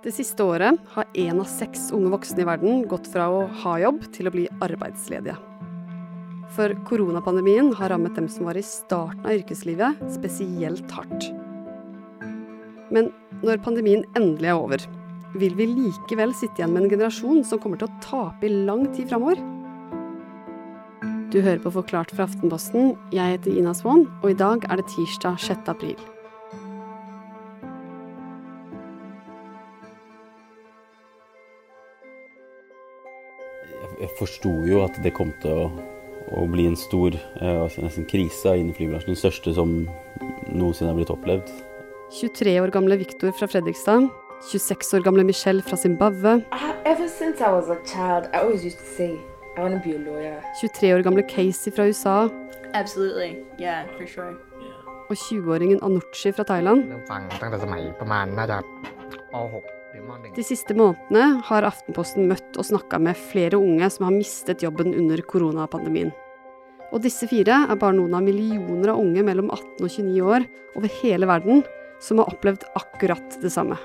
Det siste året har én av seks unge voksne i verden gått fra å ha jobb til å bli arbeidsledige. For koronapandemien har rammet dem som var i starten av yrkeslivet, spesielt hardt. Men når pandemien endelig er over, vil vi likevel sitte igjen med en generasjon som kommer til å tape i lang tid framover? Du hører på Forklart fra Aftenposten. Jeg heter Ina Swann, og i dag er det tirsdag 6. april. Jeg forsto jo at det kom til å, å bli en stor eh, nesten krise innen flybransjen. Den største som noensinne har blitt opplevd. 23 år gamle Viktor fra Fredrikstad. 26 år gamle Michelle fra Zimbabwe. I child, I always used to say I want to be a lawyer. 23 år gamle Casey fra USA. Yeah, sure. Og 20-åringen Anuchi fra Thailand. De siste månedene har Aftenposten møtt og snakka med flere unge som har mistet jobben under koronapandemien. Og disse fire er bare noen av millioner av unge mellom 18 og 29 år over hele verden som har opplevd akkurat det samme.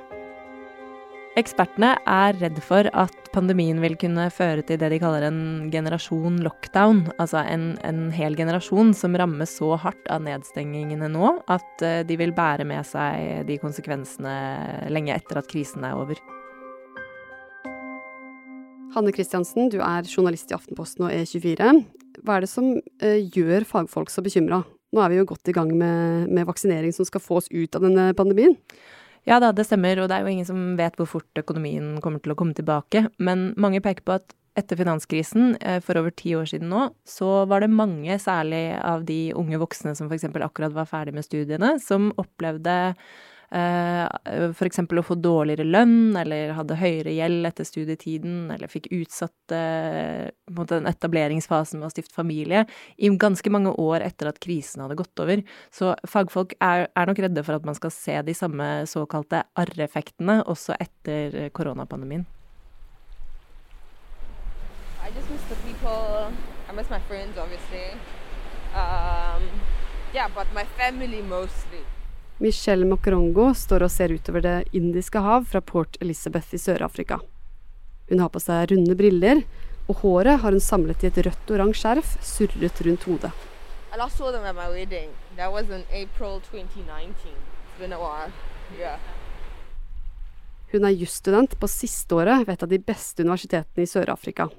Ekspertene er redd for at pandemien vil kunne føre til det de kaller en generasjon lockdown. Altså en, en hel generasjon som rammes så hardt av nedstengingene nå at eh, de vil bære med seg de konsekvensene lenge etter at krisen er over. Hanne Kristiansen, du er journalist i Aftenposten og E24. Hva er det som eh, gjør fagfolk så bekymra? Nå er vi jo godt i gang med, med vaksinering som skal få oss ut av denne pandemien. Ja da, det stemmer, og det er jo ingen som vet hvor fort økonomien kommer til å komme tilbake. Men mange peker på at etter finanskrisen eh, for over ti år siden nå, så var det mange, særlig av de unge voksne som f.eks. akkurat var ferdig med studiene, som opplevde F.eks. å få dårligere lønn, eller hadde høyere gjeld etter studietiden, eller fikk utsatt eh, den etableringsfasen med å stifte familie i ganske mange år etter at krisen hadde gått over. Så fagfolk er, er nok redde for at man skal se de samme såkalte arreffektene også etter koronapandemien. I just miss the people. I miss my friends, obviously. Um, yeah, but my family mostly. Michelle Mokrongo står og ser utover Det indiske hav fra Port Elizabeth i Sør-Afrika. Hun har på seg runde briller, og håret har hun samlet i et rødt-oransje skjerf surret rundt hodet. I last saw them at my wedding. That was in April 2019. It's been a while. Yeah. Hun er jusstudent på sisteåret ved et av de beste universitetene i Sør-Afrika.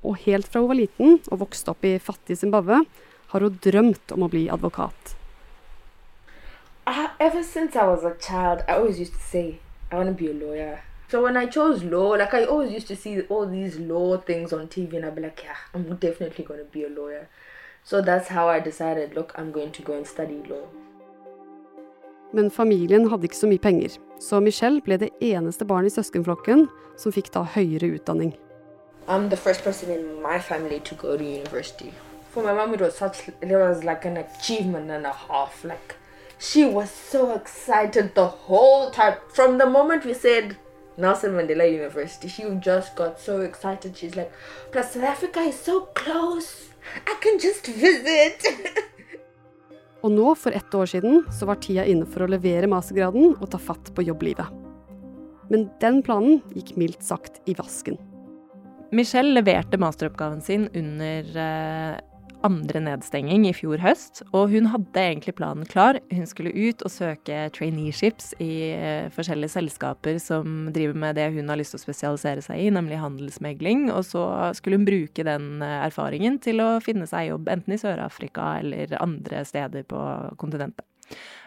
Og helt fra hun var liten og vokste opp i fattige Zimbabwe, har hun drømt om å bli advokat. I, ever since I was a child, I always used to say I want to be a lawyer. So when I chose law, like I always used to see all these law things on TV, and I'd be like, yeah, I'm definitely going to be a lawyer. So that's how I decided, look, I'm going to go and study law. Men familien hadde ikke så mye penger, så Michelle ble det eneste barnet i søskenflokken som fikk ta høyere utdanning. I'm the first person in my family to go to university. For my mom, it was such, it was like an achievement and a half. Like, she was so excited the whole time. From the moment we said Nelson Mandela University, she just got so excited. She's like, plus South Africa is so close. I can just visit. Og nå, for ett år siden, så var tida inne for å levere mastergraden og ta fatt på jobblivet. Men den planen gikk mildt sagt i vasken. Michelle leverte masteroppgaven sin under eh, andre nedstenging i fjor høst, og hun hadde egentlig planen klar. Hun skulle ut og søke traineeships i eh, forskjellige selskaper som driver med det hun har lyst til å spesialisere seg i, nemlig handelsmegling. Og så skulle hun bruke den eh, erfaringen til å finne seg jobb enten i Sør-Afrika eller andre steder på kontinentet.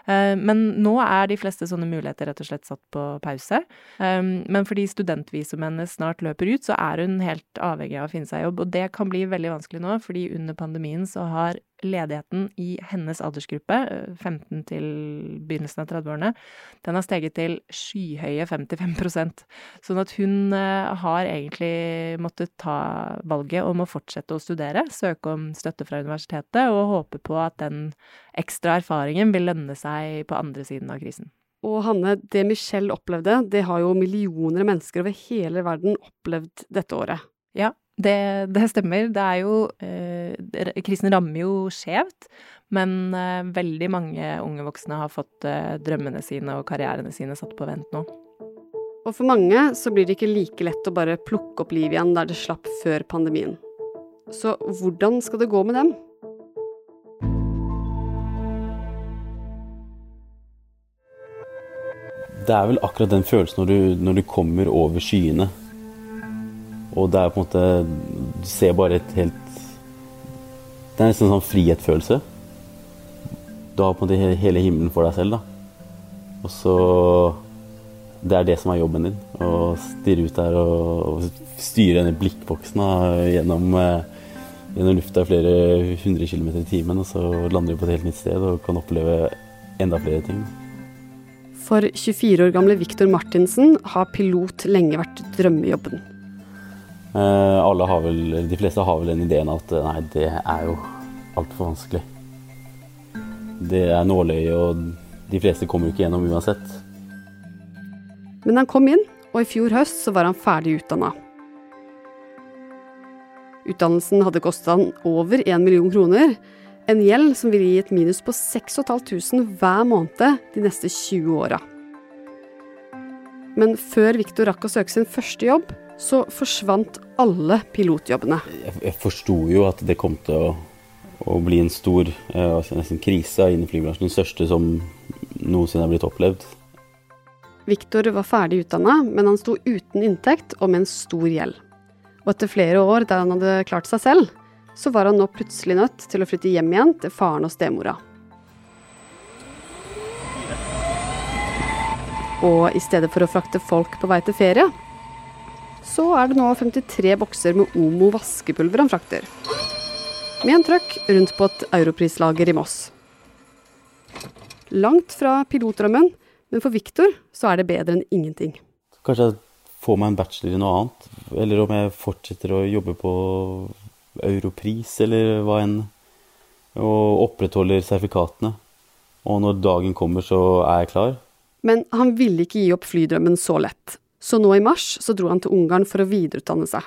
Eh, men nå er de fleste sånne muligheter rett og slett satt på pause. Eh, men fordi studentvisumet hennes snart løper ut, så er hun helt avhengig av å finne seg jobb. Og det kan bli veldig vanskelig nå, fordi under pandemien så har ledigheten i hennes aldersgruppe, 15 eh, til begynnelsen av 30-årene, den har steget til skyhøye 55% Sånn at hun har egentlig måttet ta valget om å fortsette å studere, søke om støtte fra universitetet, og håpe på at den ekstra erfaringen vil lønne seg på andre siden av krisen. Og Hanne, det Michelle opplevde, det har jo millioner av mennesker over hele verden opplevd dette året. Ja, det, det stemmer. Det er jo eh, Krisen rammer jo skjevt, men eh, veldig mange unge voksne har fått eh, drømmene sine og karrierene sine satt på vent nå. Og for mange så blir det ikke like lett å bare plukke opp liv igjen der det slapp før pandemien. Så hvordan skal det gå med dem? Det er vel akkurat den følelsen når du, når du kommer over skyene. Og det er på en måte Du ser bare et helt Det er nesten en sånn frihetsfølelse. Du har på en måte hele himmelen for deg selv, da. Og så Det er det som er jobben din. Å stirre ut der og, og styre denne blikkboksen da, gjennom, eh, gjennom lufta flere hundre kilometer i timen. Og så lander du på et helt nytt sted og kan oppleve enda flere ting. For 24 år gamle Viktor Martinsen har pilot lenge vært drømmejobben. Eh, alle har vel, de fleste har vel den ideen at eh, nei, det er jo altfor vanskelig. Det er nåløye, og de fleste kommer jo ikke gjennom uansett. Men han kom inn, og i fjor høst så var han ferdig utdanna. Utdannelsen hadde kosta han over 1 million kroner, en gjeld som ville gi et minus på 6500 hver måned de neste 20 åra. Men før Viktor rakk å søke sin første jobb, så forsvant alle pilotjobbene. Jeg, jeg forsto jo at det kom til å, å bli en stor eh, altså nesten krise innen flybransjen. Den største som noensinne har blitt opplevd. Viktor var ferdig utdanna, men han sto uten inntekt og med en stor gjeld. Og etter flere år der han hadde klart seg selv, så var han nå plutselig nødt til å flytte hjem igjen til faren og stemora. Og i stedet for å frakte folk på vei til ferie, så er det nå 53 bokser med Omo vaskepulver han frakter. Med en trøkk rundt på et europrislager i Moss. Langt fra pilotdrømmen, men for Viktor så er det bedre enn ingenting. Kanskje jeg får meg en bachelor i noe annet, eller om jeg fortsetter å jobbe på Europris eller hva enn, og opprettholder sertifikatene. Og når dagen kommer, så er jeg klar. Men han ville ikke gi opp flydrømmen så lett. Så nå i mars så dro han til Ungarn for å videreutdanne seg.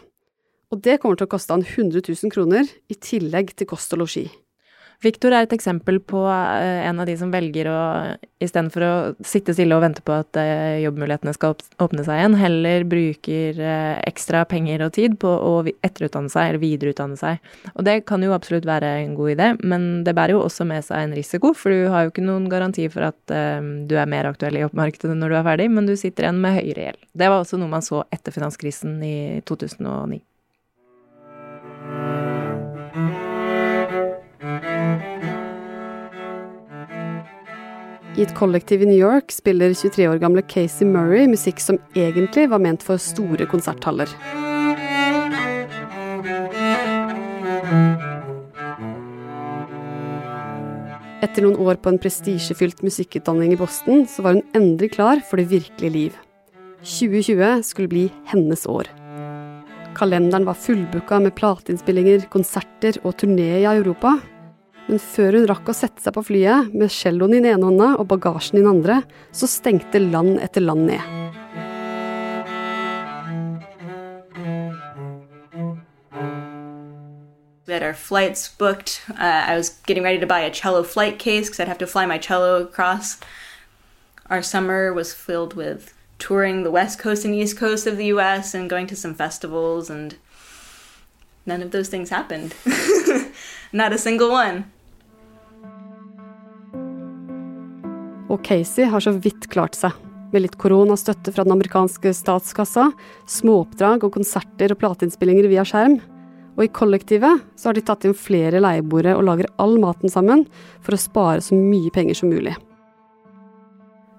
Og det kommer til å koste han 100 000 kroner, i tillegg til kost og losji. Viktor er et eksempel på eh, en av de som velger å istedenfor å sitte stille og vente på at eh, jobbmulighetene skal åpne seg igjen, heller bruker eh, ekstra penger og tid på å etterutdanne seg eller videreutdanne seg. Og det kan jo absolutt være en god idé, men det bærer jo også med seg en risiko, for du har jo ikke noen garanti for at du er mer aktuell i jobbmarkedet når du er ferdig, men du sitter igjen med høyere gjeld. Det var også noe man så etter finanskrisen i 2009. I et kollektiv i New York spiller 23 år gamle Casey Murray musikk som egentlig var ment for store konserthaller. Etter noen år på en prestisjefylt musikkutdanning i Boston, så var hun endelig klar for det virkelige liv. 2020 skulle bli hennes år. Kalenderen var fullbooka med plateinnspillinger, konserter og turné i Europa, men før hun rakk å sette seg på flyet med celloen i den ene hånda og bagasjen i den andre, så stengte land etter land ned. We had our flights booked. Uh, I was getting ready to buy a cello flight case because I'd have to fly my cello across. Our summer was filled with touring the west coast and east coast of the US and going to some festivals, and none of those things happened. Not a single one. Og Casey har så vidt klart seg. Med litt koronastøtte fra den amerikanske statskassa, småoppdrag og konserter og plateinnspillinger via skjerm. Og i kollektivet så har de tatt inn flere leieboere og lager all maten sammen for å spare så mye penger som mulig.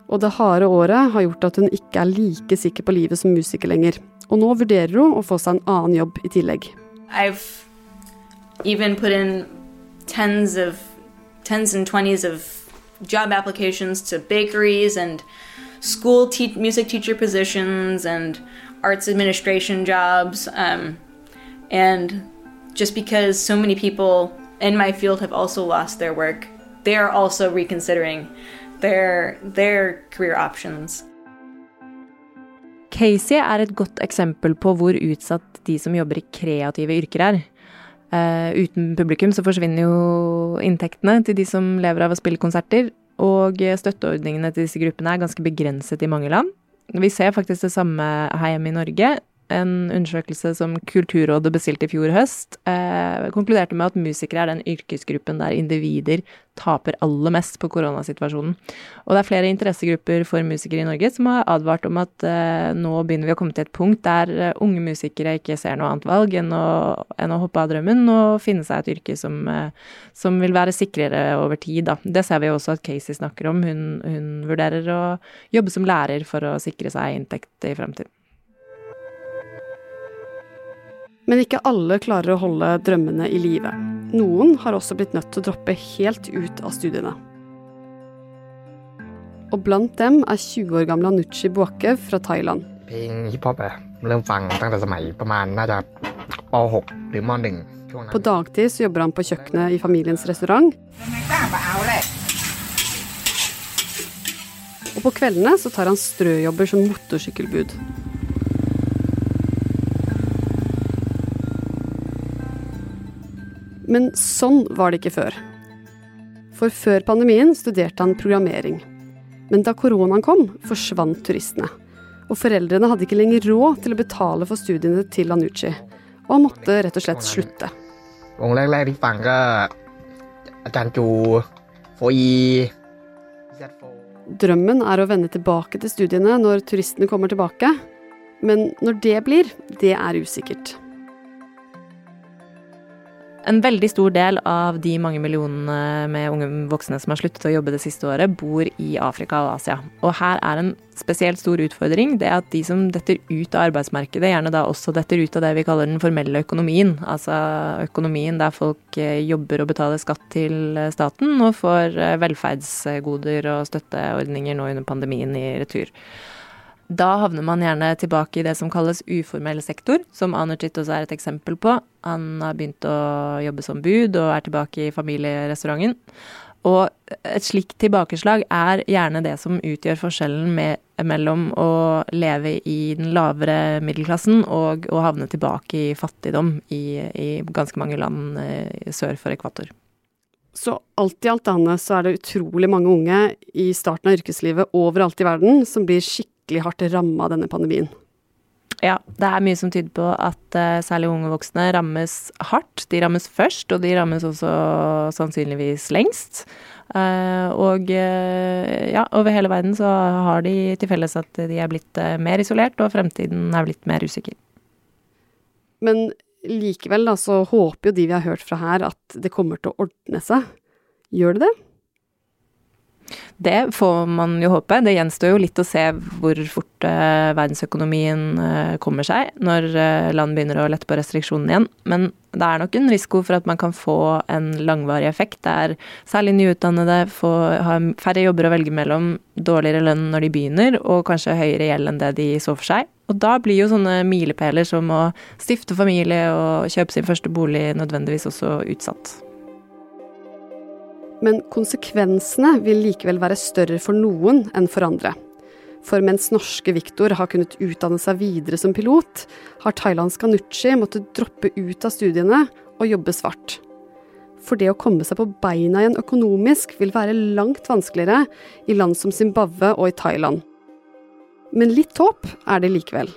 Og det harde året har gjort at hun ikke er like sikker på livet som musiker lenger. Og nå vurderer hun å få seg en annen jobb i tillegg. I've even put in tens of tens and twenties of job applications to bakeries and school te- music teacher positions and arts administration jobs um, and just because so many people in my field have also lost their work they are also reconsidering their their career options Casey er et godt eksempel på hvor utsatt de som jobber i kreative yrker er. Uh, uten publikum så forsvinner jo inntektene til de som lever av å spille konserter, og støtteordningene til disse gruppene er ganske begrenset i mange land. Vi ser faktisk det samme her hjemme i Norge. En undersøkelse som Kulturrådet bestilte i fjor høst, eh, konkluderte med at musikere er den yrkesgruppen der individer taper aller mest på koronasituasjonen. Og det er flere interessegrupper for musikere i Norge som har advart om at eh, nå begynner vi å komme til et punkt der eh, unge musikere ikke ser noe annet valg enn å, enn å hoppe av drømmen og finne seg et yrke som, eh, som vil være sikrere over tid. Da. Det ser vi også at Casey snakker om. Hun, hun vurderer å jobbe som lærer for å sikre seg inntekt i fremtiden. Men ikke alle klarer å holde drømmene i live. Noen har også blitt nødt til å droppe helt ut av studiene. Og blant dem er 20 år gamle Anuchi Buake fra Thailand. På dagtid så jobber han på kjøkkenet i familiens restaurant. Og på kveldene så tar han strøjobber som motorsykkelbud. Men sånn var det ikke før. For før pandemien studerte han programmering. Men da koronaen kom, forsvant turistene. Og foreldrene hadde ikke lenger råd til å betale for studiene til Anuchi. Og han måtte rett og slett slutte. Drømmen er å vende tilbake til studiene når turistene kommer tilbake. Men når det blir, det er usikkert. En veldig stor del av de mange millionene med unge voksne som har sluttet å jobbe det siste året, bor i Afrika og Asia. Og her er en spesielt stor utfordring det at de som detter ut av arbeidsmarkedet, gjerne da også detter ut av det vi kaller den formelle økonomien. Altså økonomien der folk eh, jobber og betaler skatt til eh, staten og får eh, velferdsgoder og støtteordninger nå under pandemien i retur. Da havner man gjerne tilbake i det som kalles uformell sektor, som Anuchit også er et eksempel på. Han har begynt å jobbe som bud og er tilbake i familierestauranten. Og et slikt tilbakeslag er gjerne det som utgjør forskjellen med, mellom å leve i den lavere middelklassen og å havne tilbake i fattigdom i, i ganske mange land eh, sør for ekvator. Så alt i alt, Anne, så er det utrolig mange unge i starten av yrkeslivet overalt i verden som blir skikkelig hardt ramma denne pandemien. Ja, det er mye som tyder på at uh, særlig unge voksne rammes hardt. De rammes først, og de rammes også sannsynligvis lengst. Uh, og uh, ja, over hele verden så har de til felles at de er blitt mer isolert, og fremtiden er blitt mer usikker. Men likevel da, så håper jo de vi har hørt fra her at det kommer til å ordne seg. Gjør det det? Det får man jo håpe. Det gjenstår jo litt å se hvor fort uh, verdensøkonomien uh, kommer seg når uh, land begynner å lette på restriksjonene igjen. Men det er nok en risiko for at man kan få en langvarig effekt der særlig nyutdannede får, har færre jobber å velge mellom, dårligere lønn når de begynner, og kanskje høyere gjeld enn det de så for seg. Og da blir jo sånne milepæler som å stifte familie og kjøpe sin første bolig nødvendigvis også utsatt. Men konsekvensene vil likevel være større for noen enn for andre. For mens norske Viktor har kunnet utdanne seg videre som pilot, har thailandsk Anuchi måttet droppe ut av studiene og jobbe svart. For det å komme seg på beina igjen økonomisk vil være langt vanskeligere i land som Zimbabwe og i Thailand. Men litt håp er det likevel.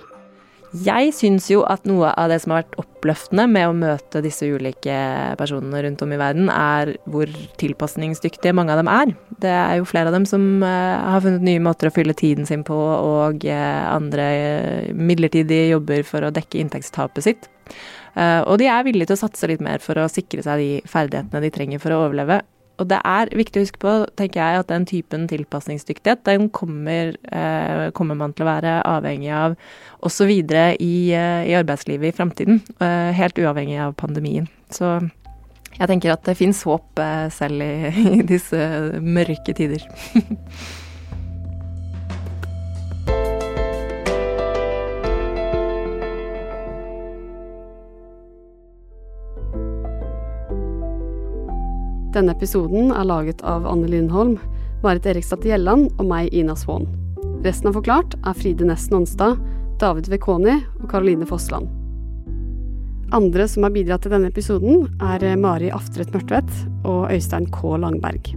Jeg syns jo at noe av det som har vært oppløftende med å møte disse ulike personene rundt om i verden, er hvor tilpasningsdyktige mange av dem er. Det er jo flere av dem som uh, har funnet nye måter å fylle tiden sin på, og uh, andre uh, midlertidige jobber for å dekke inntektstapet sitt. og de er villige til å satse litt mer for å sikre seg de ferdighetene de trenger for å overleve. Og det er viktig å huske på, tenker jeg, at den typen tilpasningsdyktighet, den kommer, eh, kommer man til å være avhengig av også videre i, eh, i arbeidslivet i framtiden. Eh, helt uavhengig av pandemien. Så jeg tenker at det fins håp eh, selv i, i disse mørke tider. Denne episoden er laget av Anne Lindholm, Marit Erikstad Gjelland og meg, Ina Svaan. Resten av Forklart er Fride Nesten Onstad, David Vekoni og Caroline Fossland. Andre som har bidratt til denne episoden, er Mari Aftret Mørtvedt og Øystein K. Langberg.